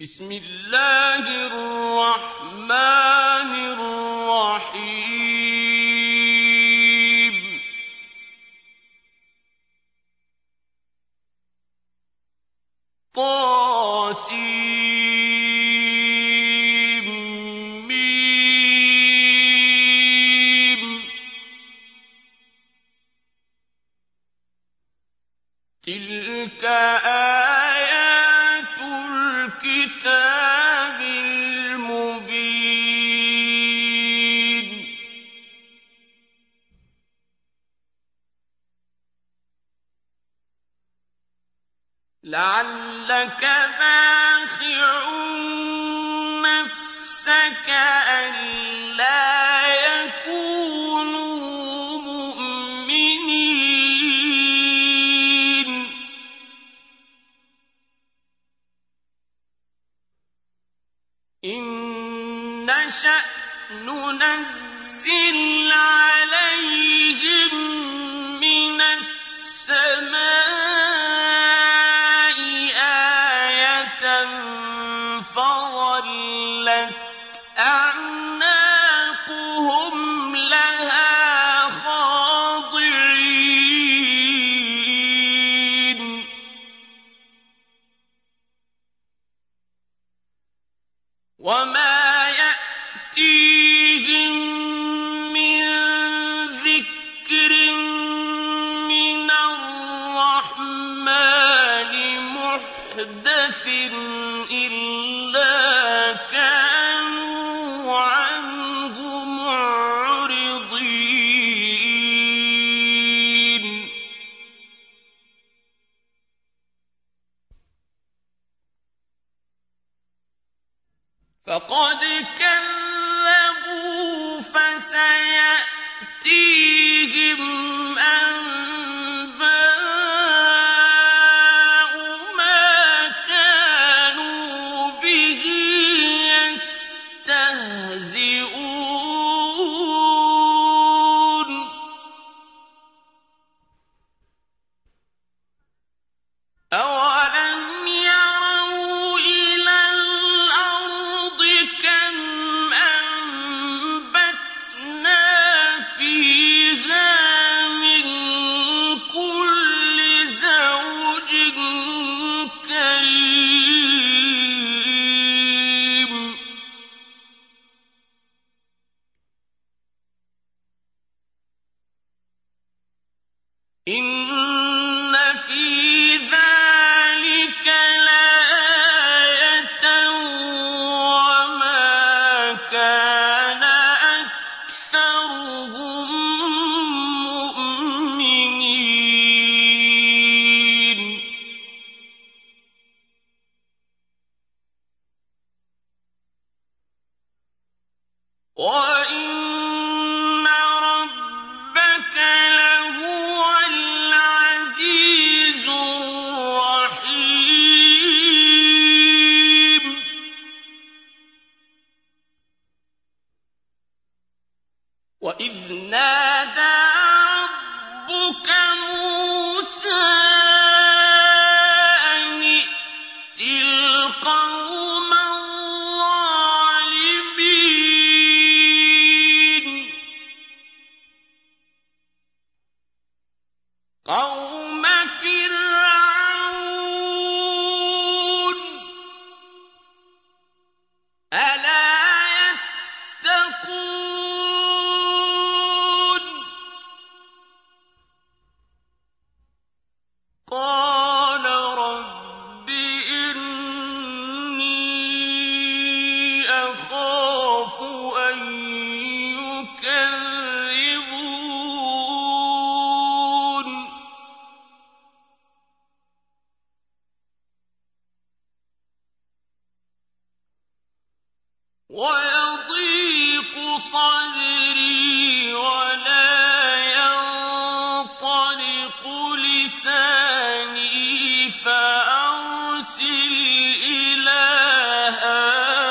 بسم الله الرحمن ويضيق صدري ولا ينطلق لساني فأرسل إلى هارون.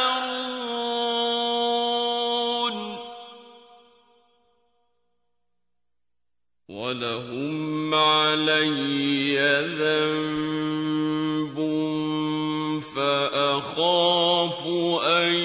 ولهم علي ذنب فأخاف أن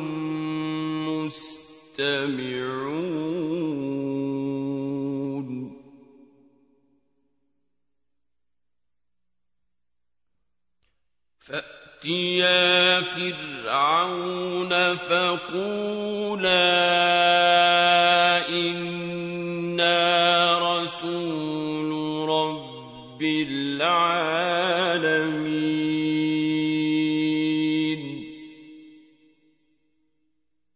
فَأْتِيَا فِرْعَوْنَ فَقُولَا إِنَّا رَسُولُ رَبِّ الْعَالَمِينَ.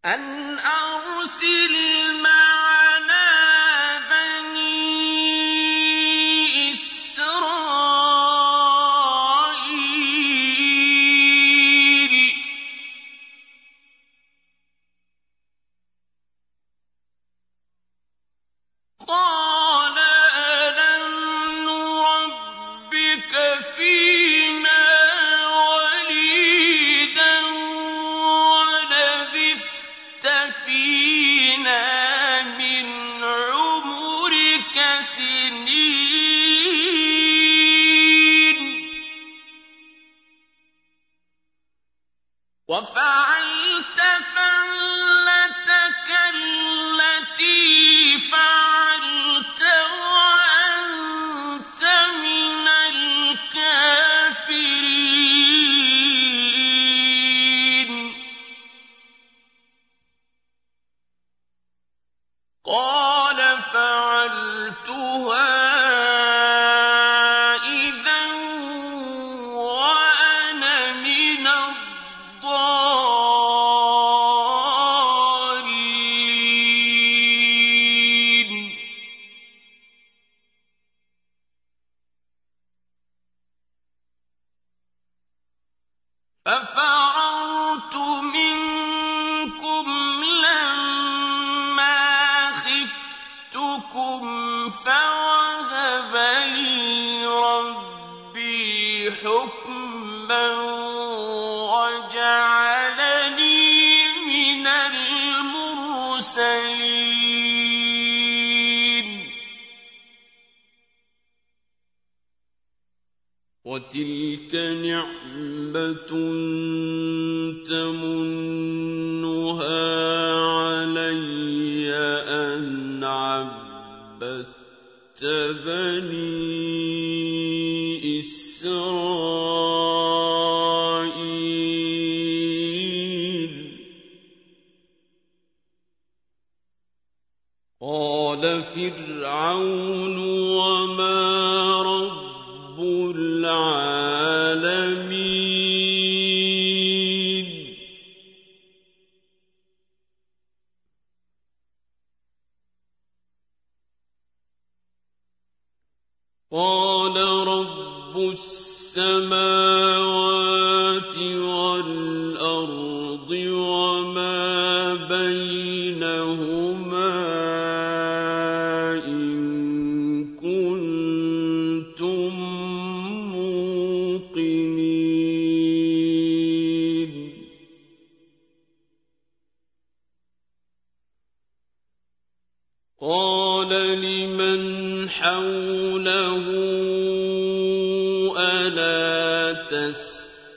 أَنْ أَرْسِلْ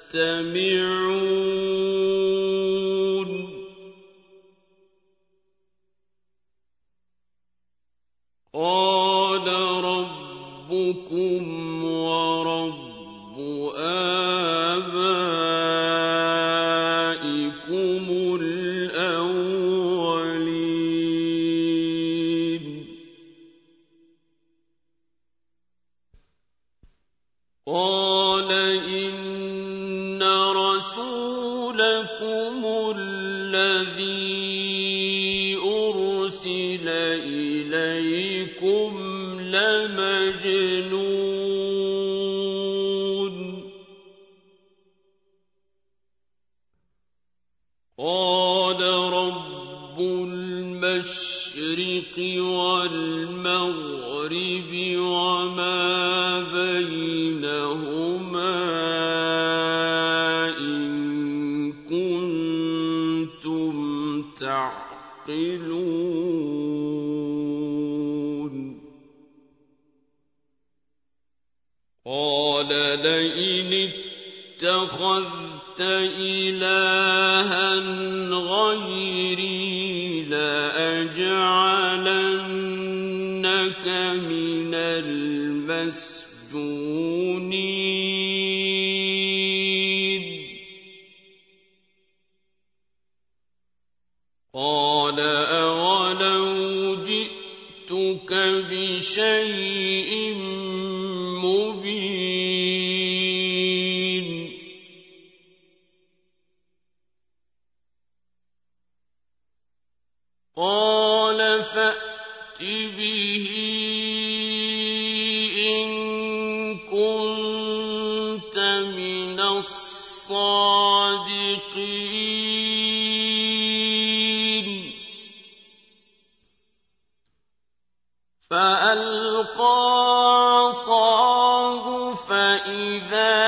تستمعون فألقى عصاه فإذا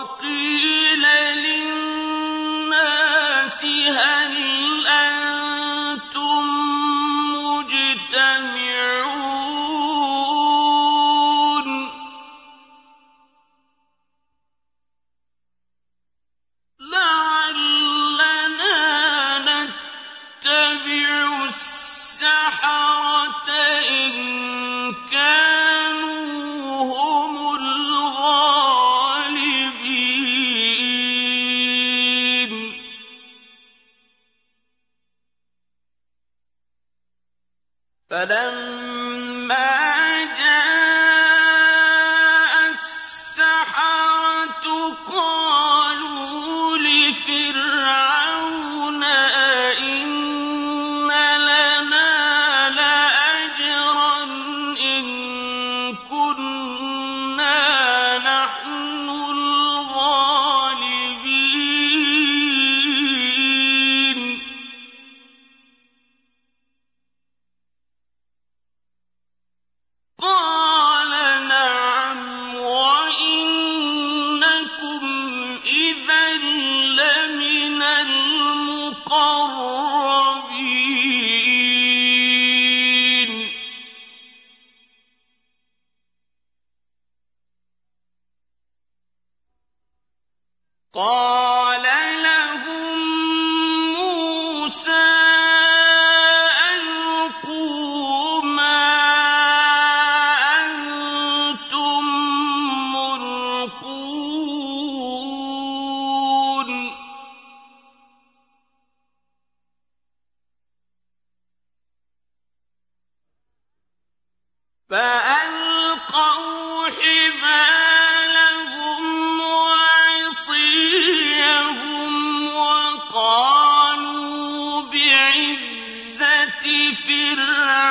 وقيل شِرْذِمَةٌ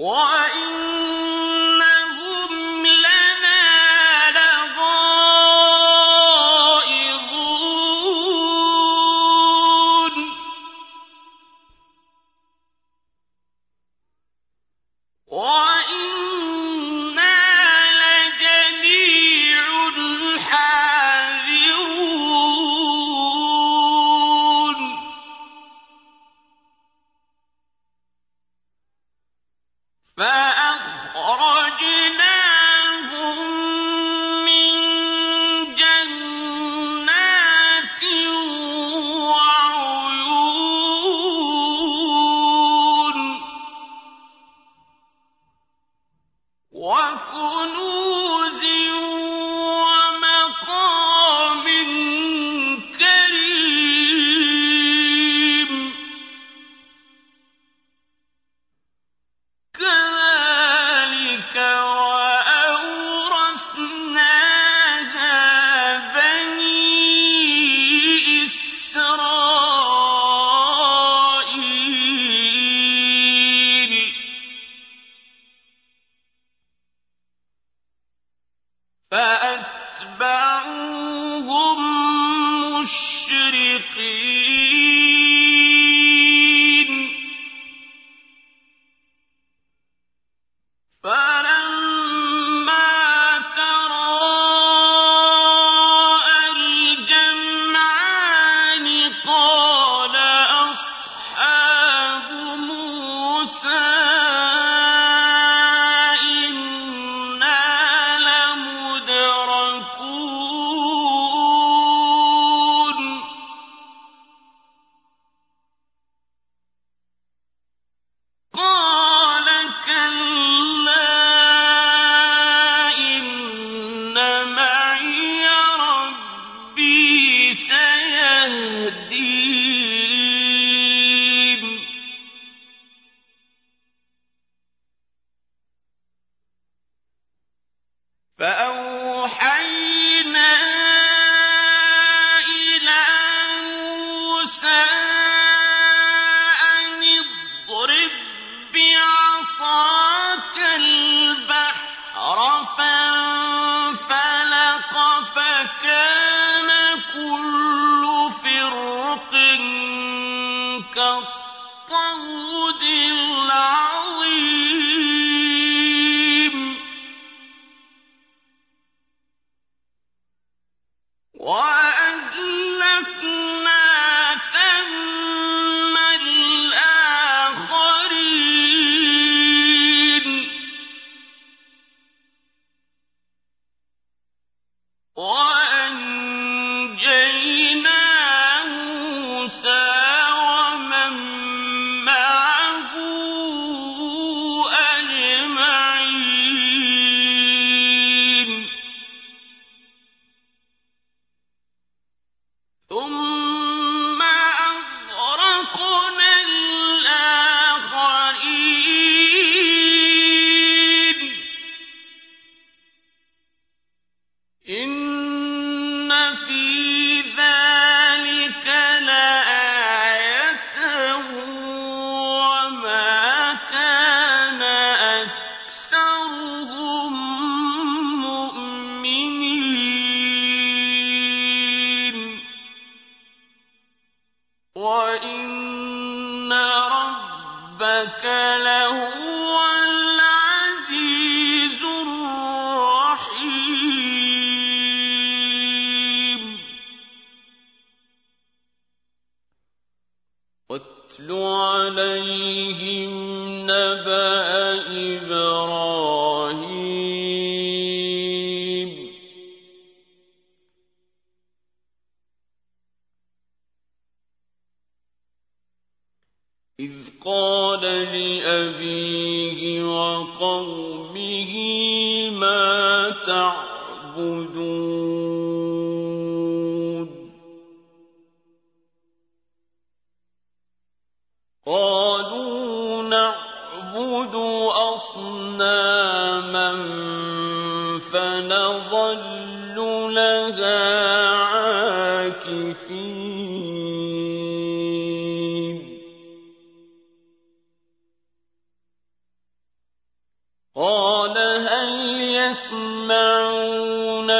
我爱。فأوحينا إلى موسى أن اضرب بعصاك البحر فانفلق فكان كل فرق كطيب أَبِيهِ وَقَوْمِهِ مَا تَعْبُدُونَ. قَالُوا نَعْبُدُ أَصْنَامًا فَنَظَلُّ لَهَا عَاكِفِينَ. يسمعونكم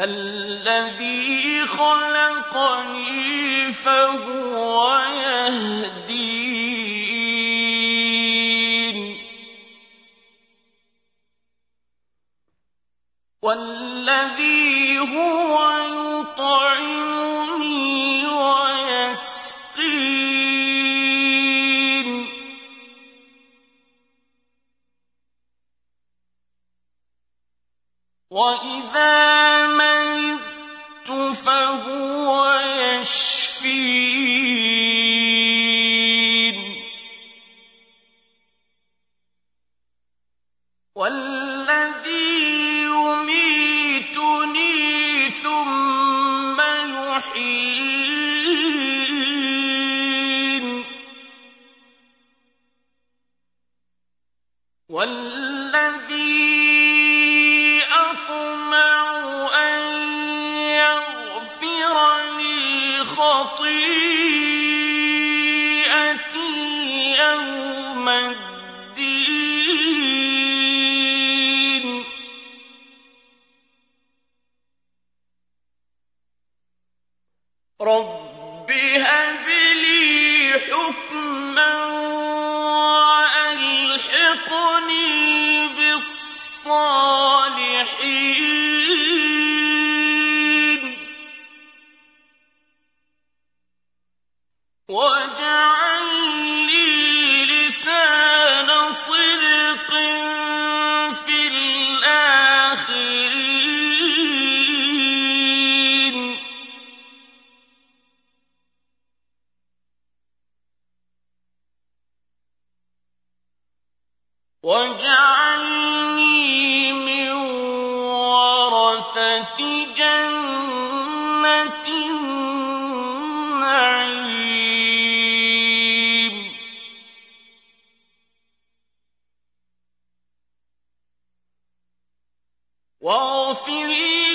الذي خلقني فهو يهدين. والذي هو يطعم فِي واغفر لي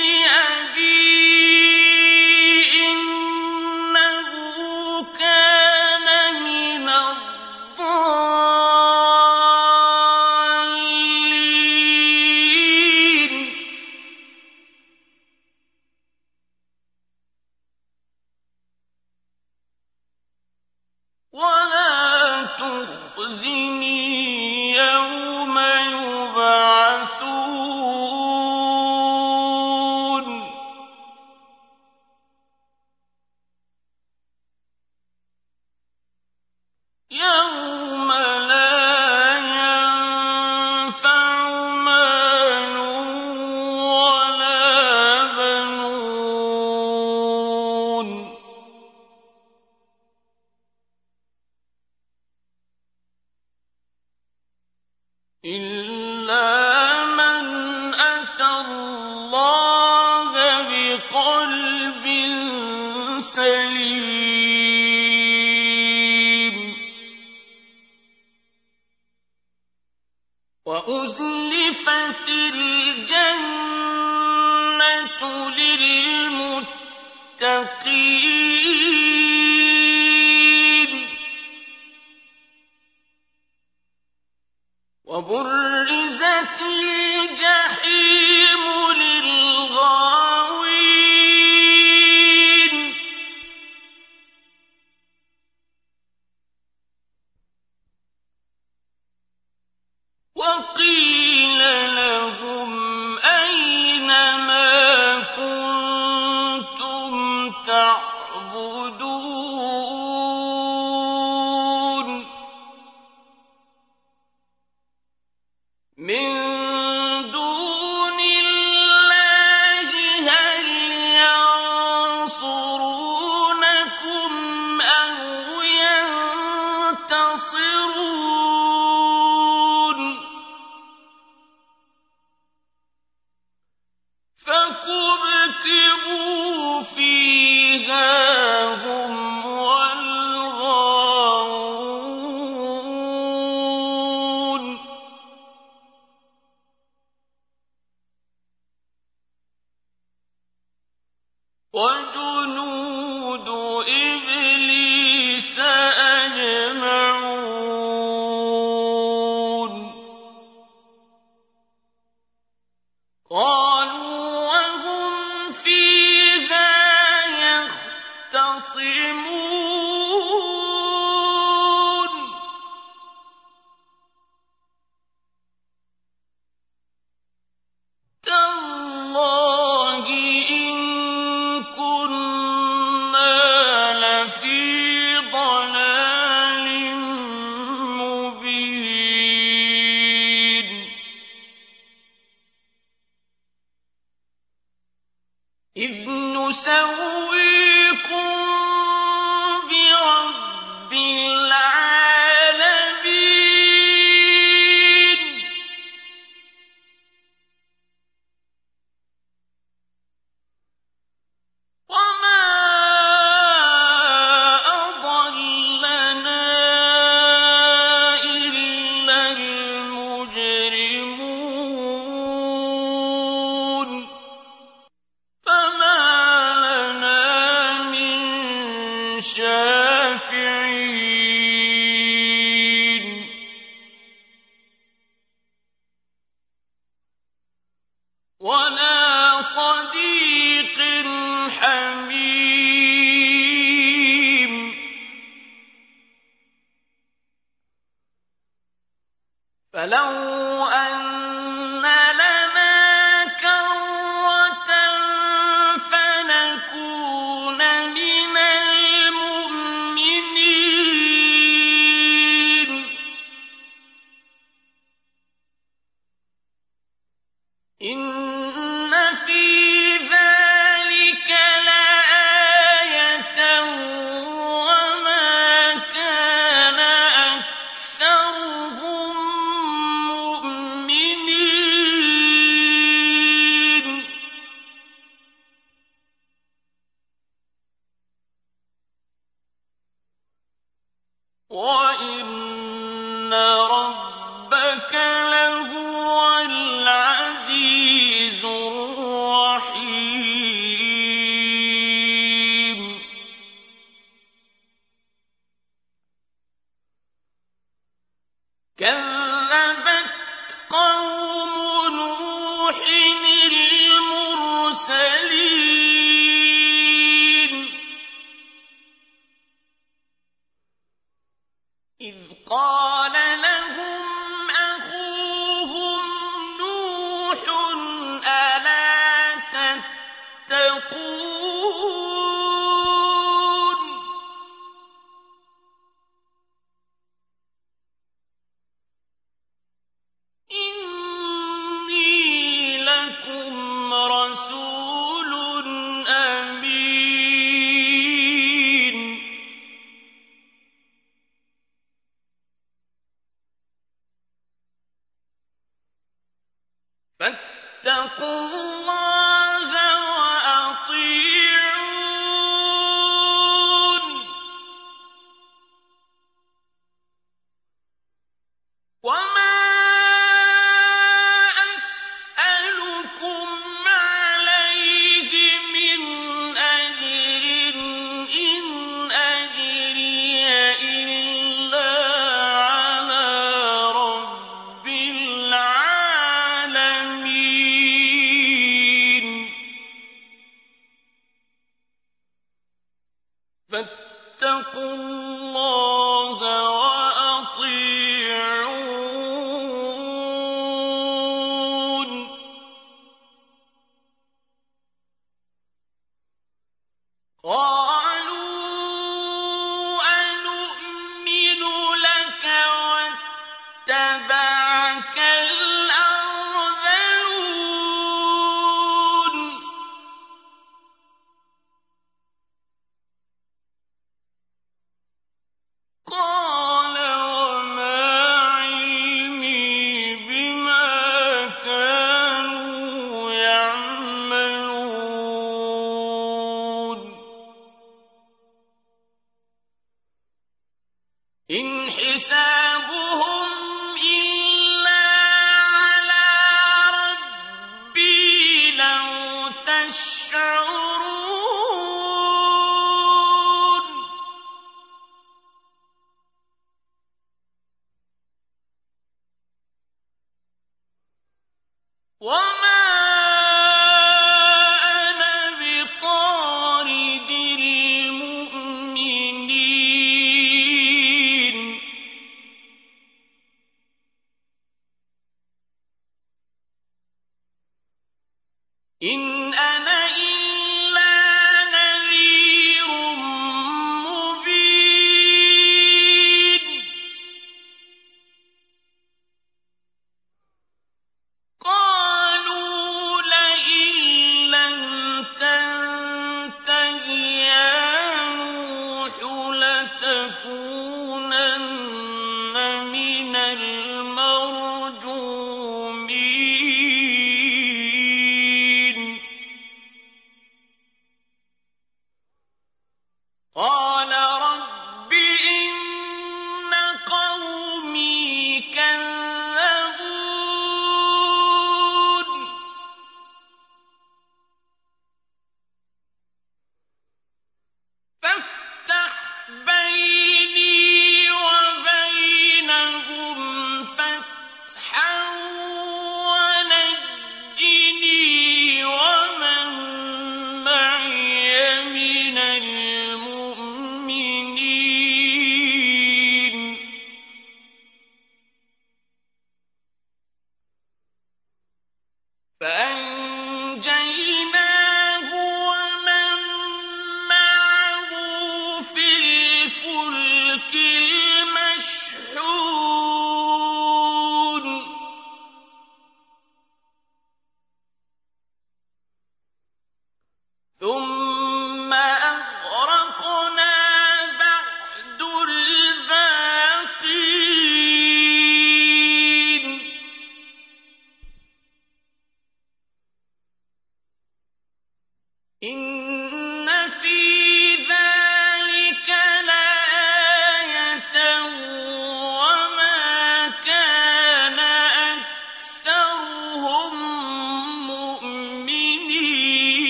خير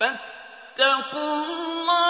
فَاتَّقُوا اللَّهَ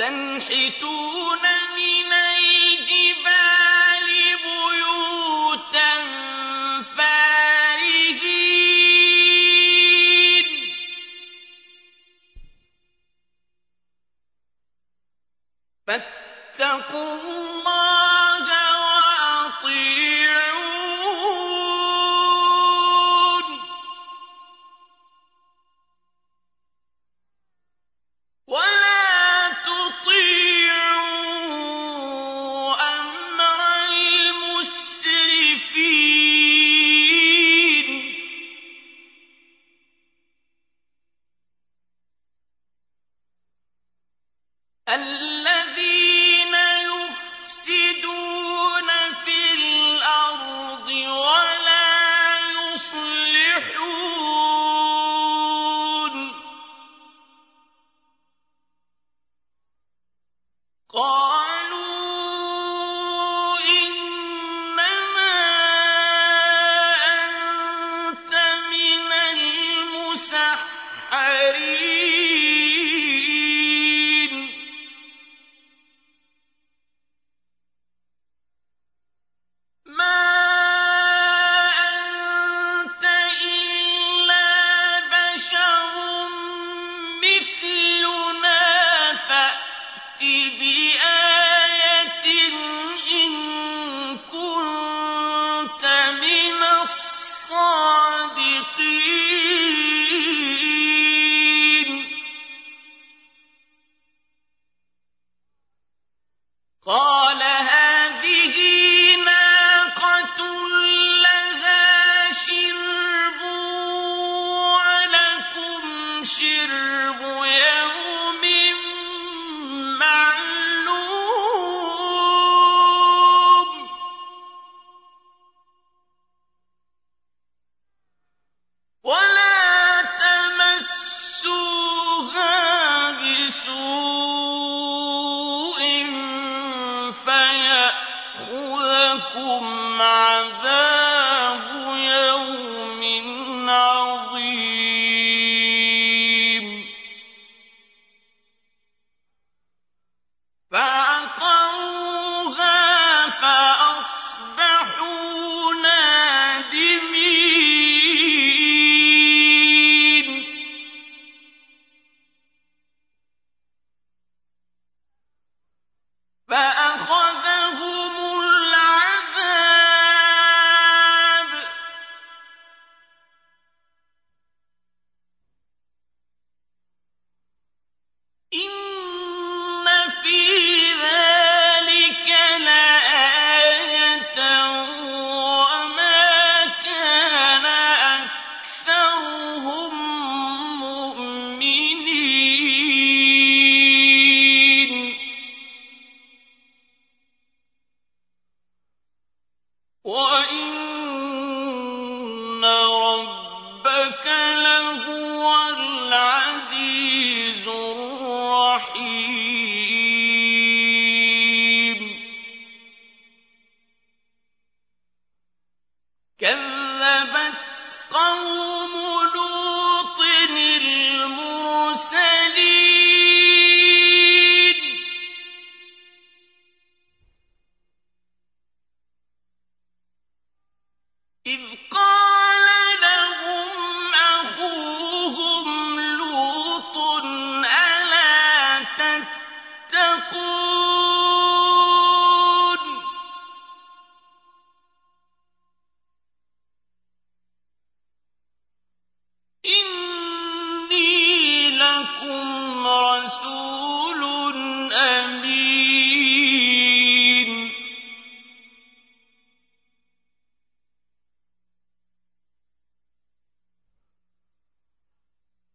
وَتَنْحِتُونَ مِنَ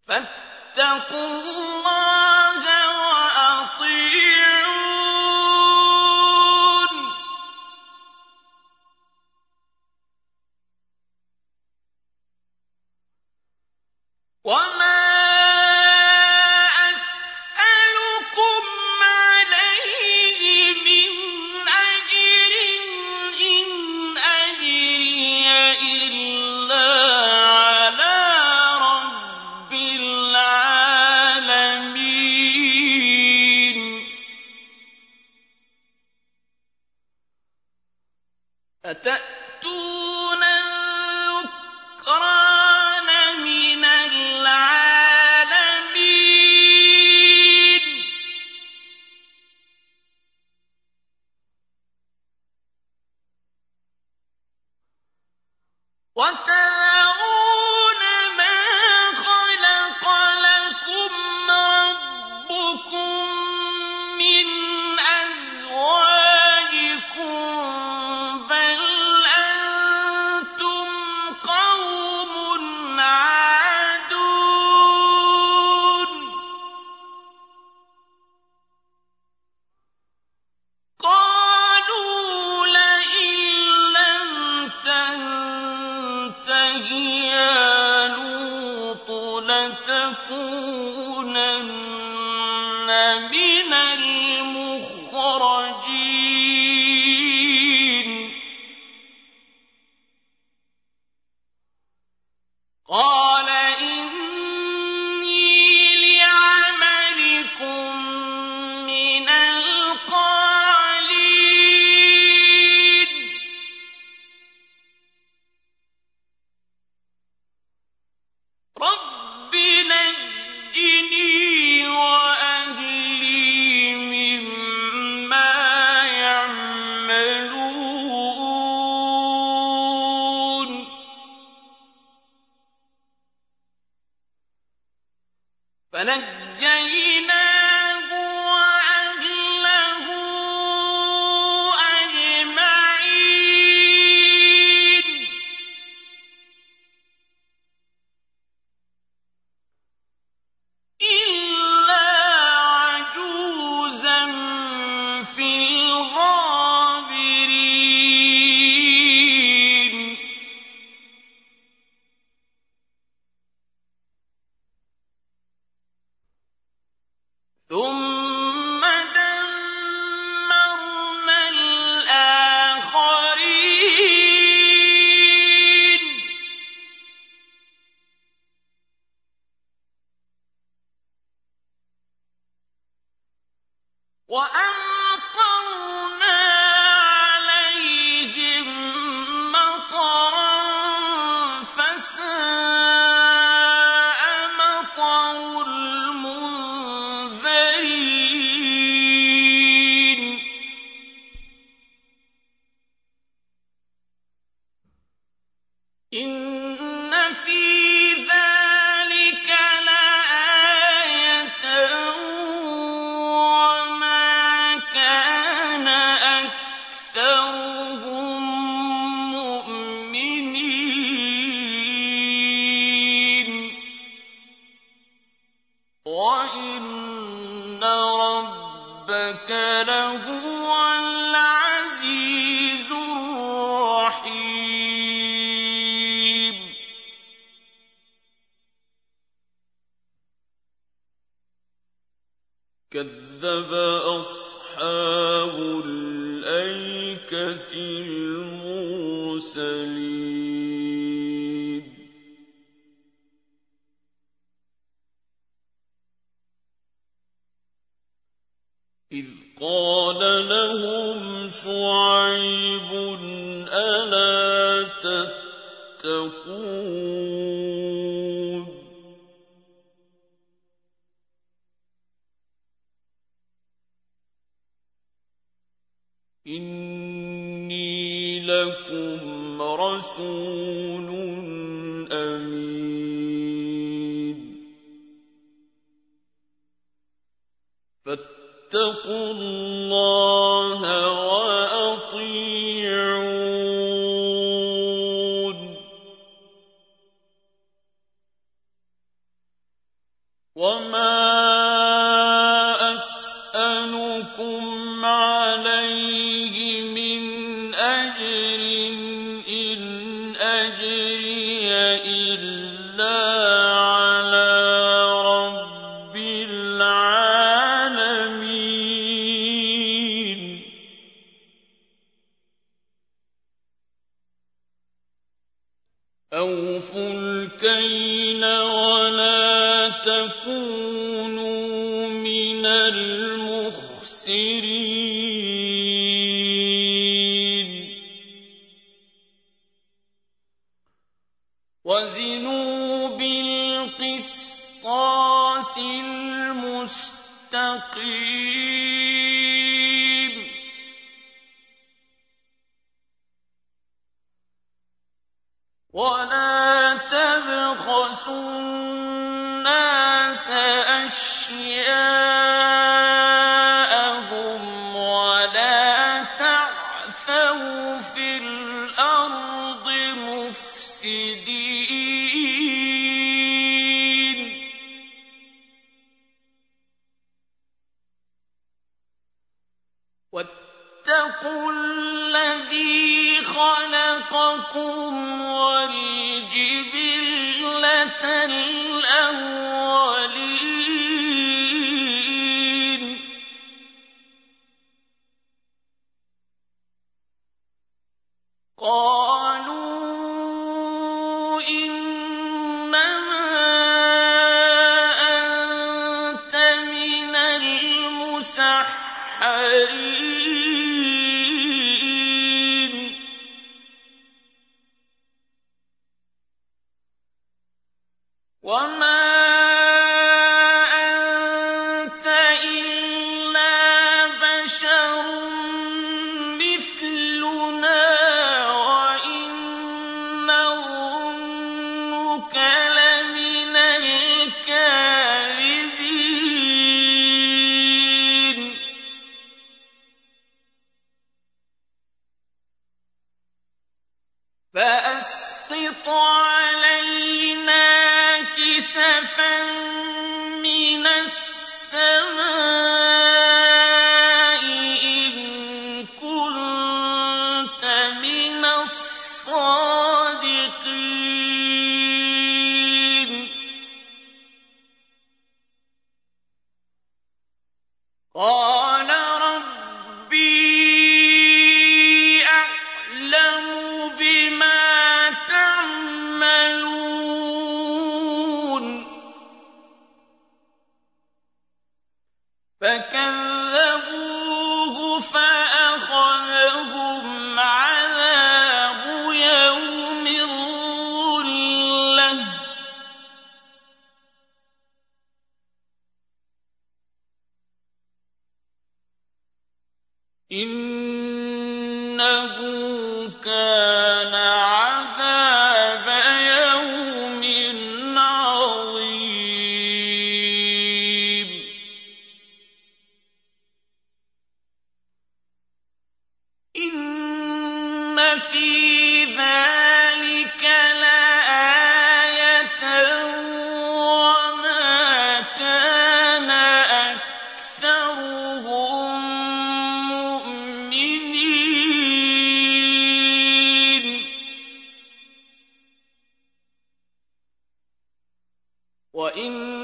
فَاتَّقُوا اللَّهَ فنجيناه تتقون. إني لكم رسول أمين. فاتقوا الله وأ الصراط المستقيم. ولا تبخسوا الناس أشياء لكم والجبلة وإن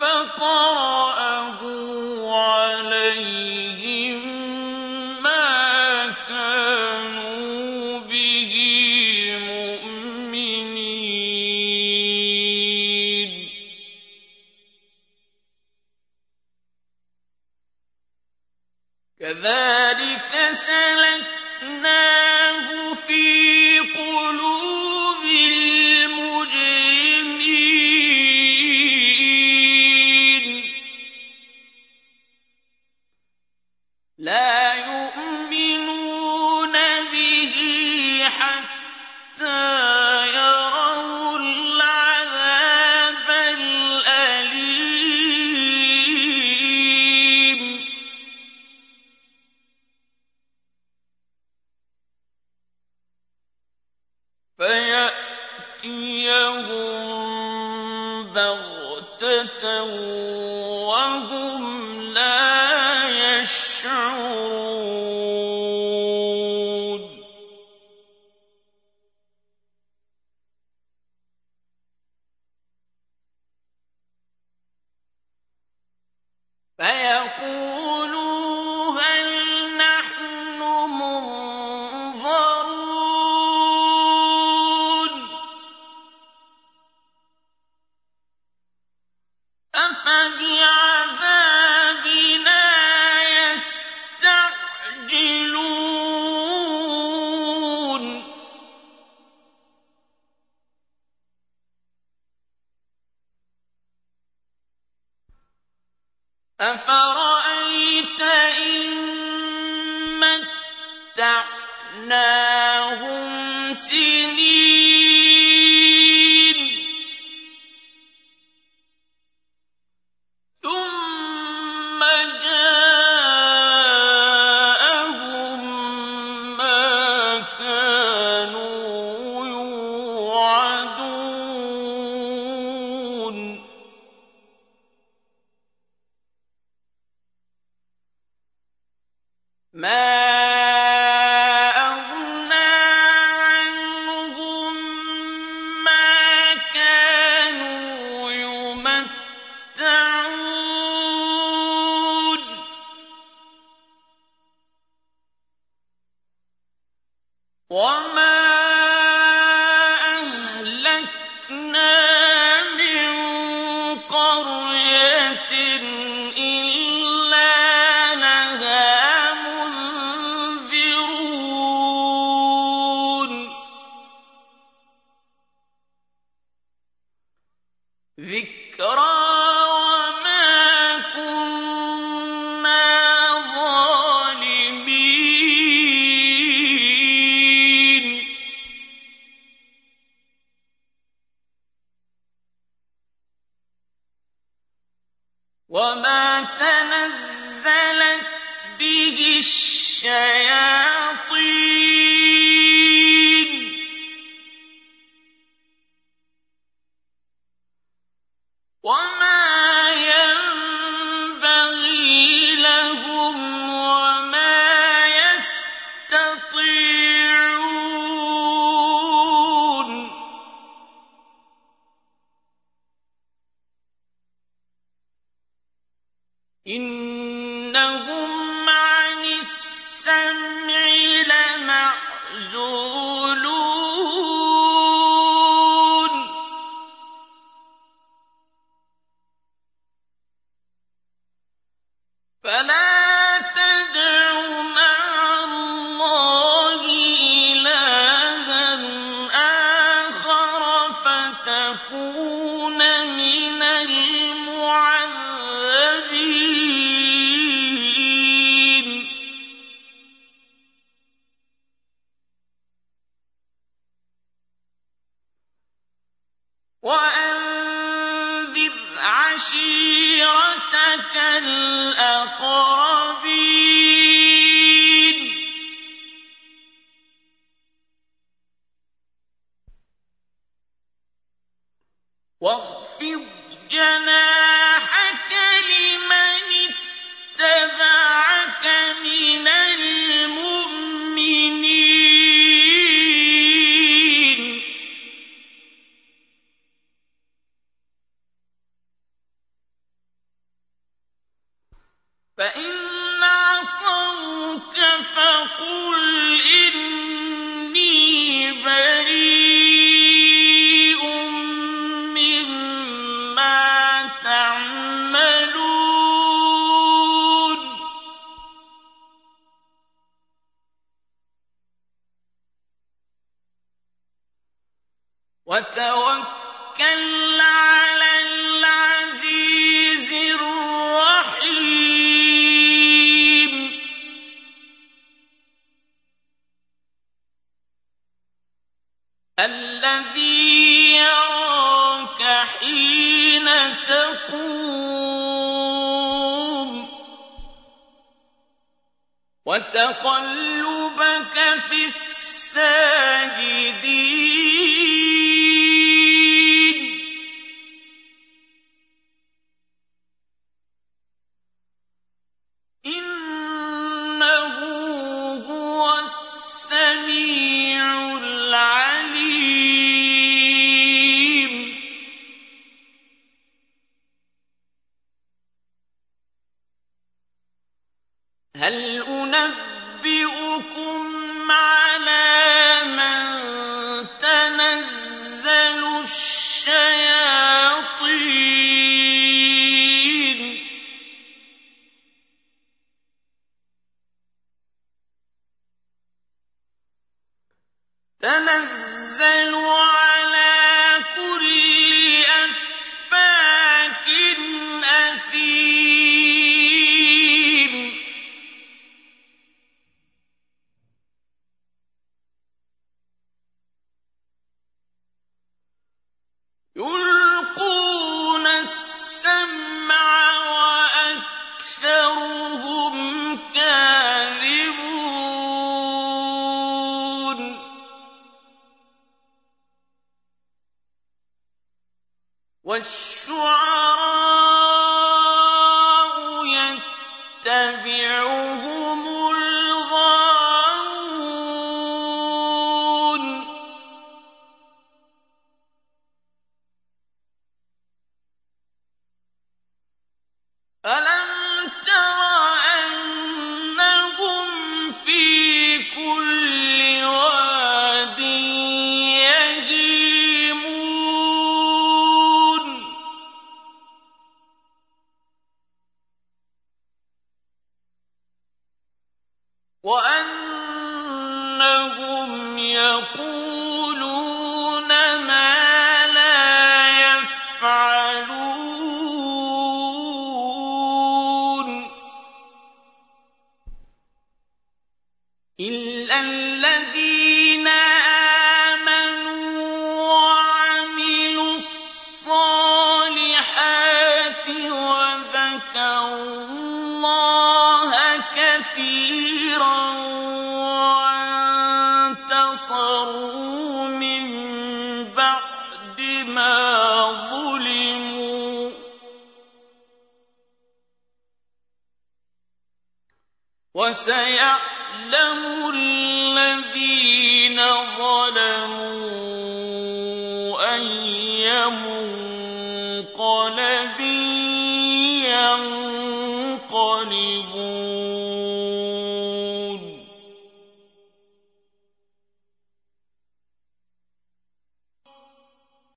فقال مَا وَأَنذِرْ عَشِيرَتَكَ الْأَقْرَبِينَ.